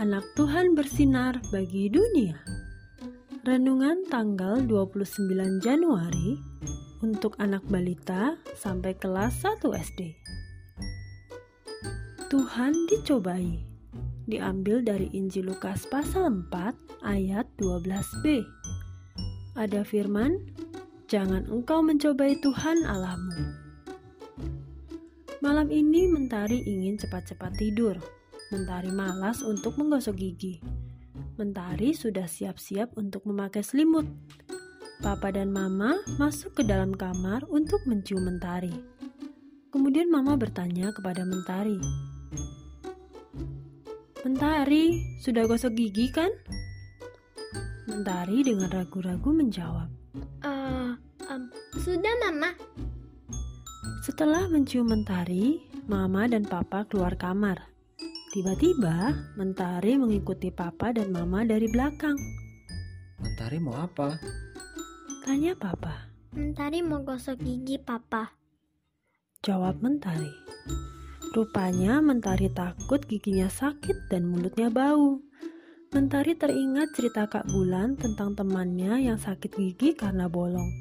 anak Tuhan bersinar bagi dunia. Renungan tanggal 29 Januari untuk anak balita sampai kelas 1 SD. Tuhan dicobai. Diambil dari Injil Lukas pasal 4 ayat 12b. Ada firman, "Jangan engkau mencobai Tuhan Allahmu." Malam ini Mentari ingin cepat-cepat tidur. Mentari malas untuk menggosok gigi. Mentari sudah siap-siap untuk memakai selimut. Papa dan Mama masuk ke dalam kamar untuk mencium Mentari. Kemudian Mama bertanya kepada Mentari, Mentari, sudah gosok gigi kan? Mentari dengan ragu-ragu menjawab, Uh, um, sudah mama. Setelah mencium Mentari, Mama dan Papa keluar kamar. Tiba-tiba, Mentari mengikuti Papa dan Mama dari belakang. Mentari mau apa? Tanya Papa. Mentari mau gosok gigi papa. Jawab Mentari. Rupanya Mentari takut giginya sakit dan mulutnya bau. Mentari teringat cerita Kak Bulan tentang temannya yang sakit gigi karena bolong.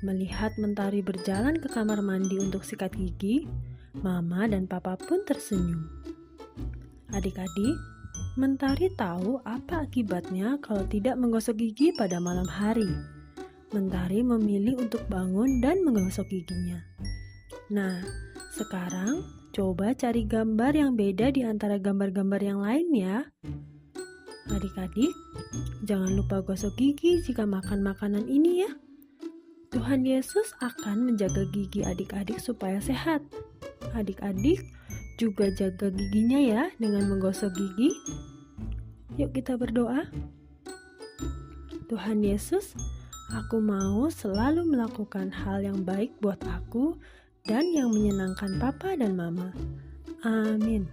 Melihat Mentari berjalan ke kamar mandi untuk sikat gigi, Mama dan Papa pun tersenyum. Adik-adik, Mentari tahu apa akibatnya kalau tidak menggosok gigi pada malam hari. Mentari memilih untuk bangun dan menggosok giginya. Nah, sekarang coba cari gambar yang beda di antara gambar-gambar yang lain ya. Adik-adik, jangan lupa gosok gigi jika makan makanan ini ya. Tuhan Yesus akan menjaga gigi adik-adik supaya sehat. Adik-adik juga jaga giginya ya dengan menggosok gigi. Yuk kita berdoa. Tuhan Yesus, aku mau selalu melakukan hal yang baik buat aku dan yang menyenangkan papa dan mama. Amin.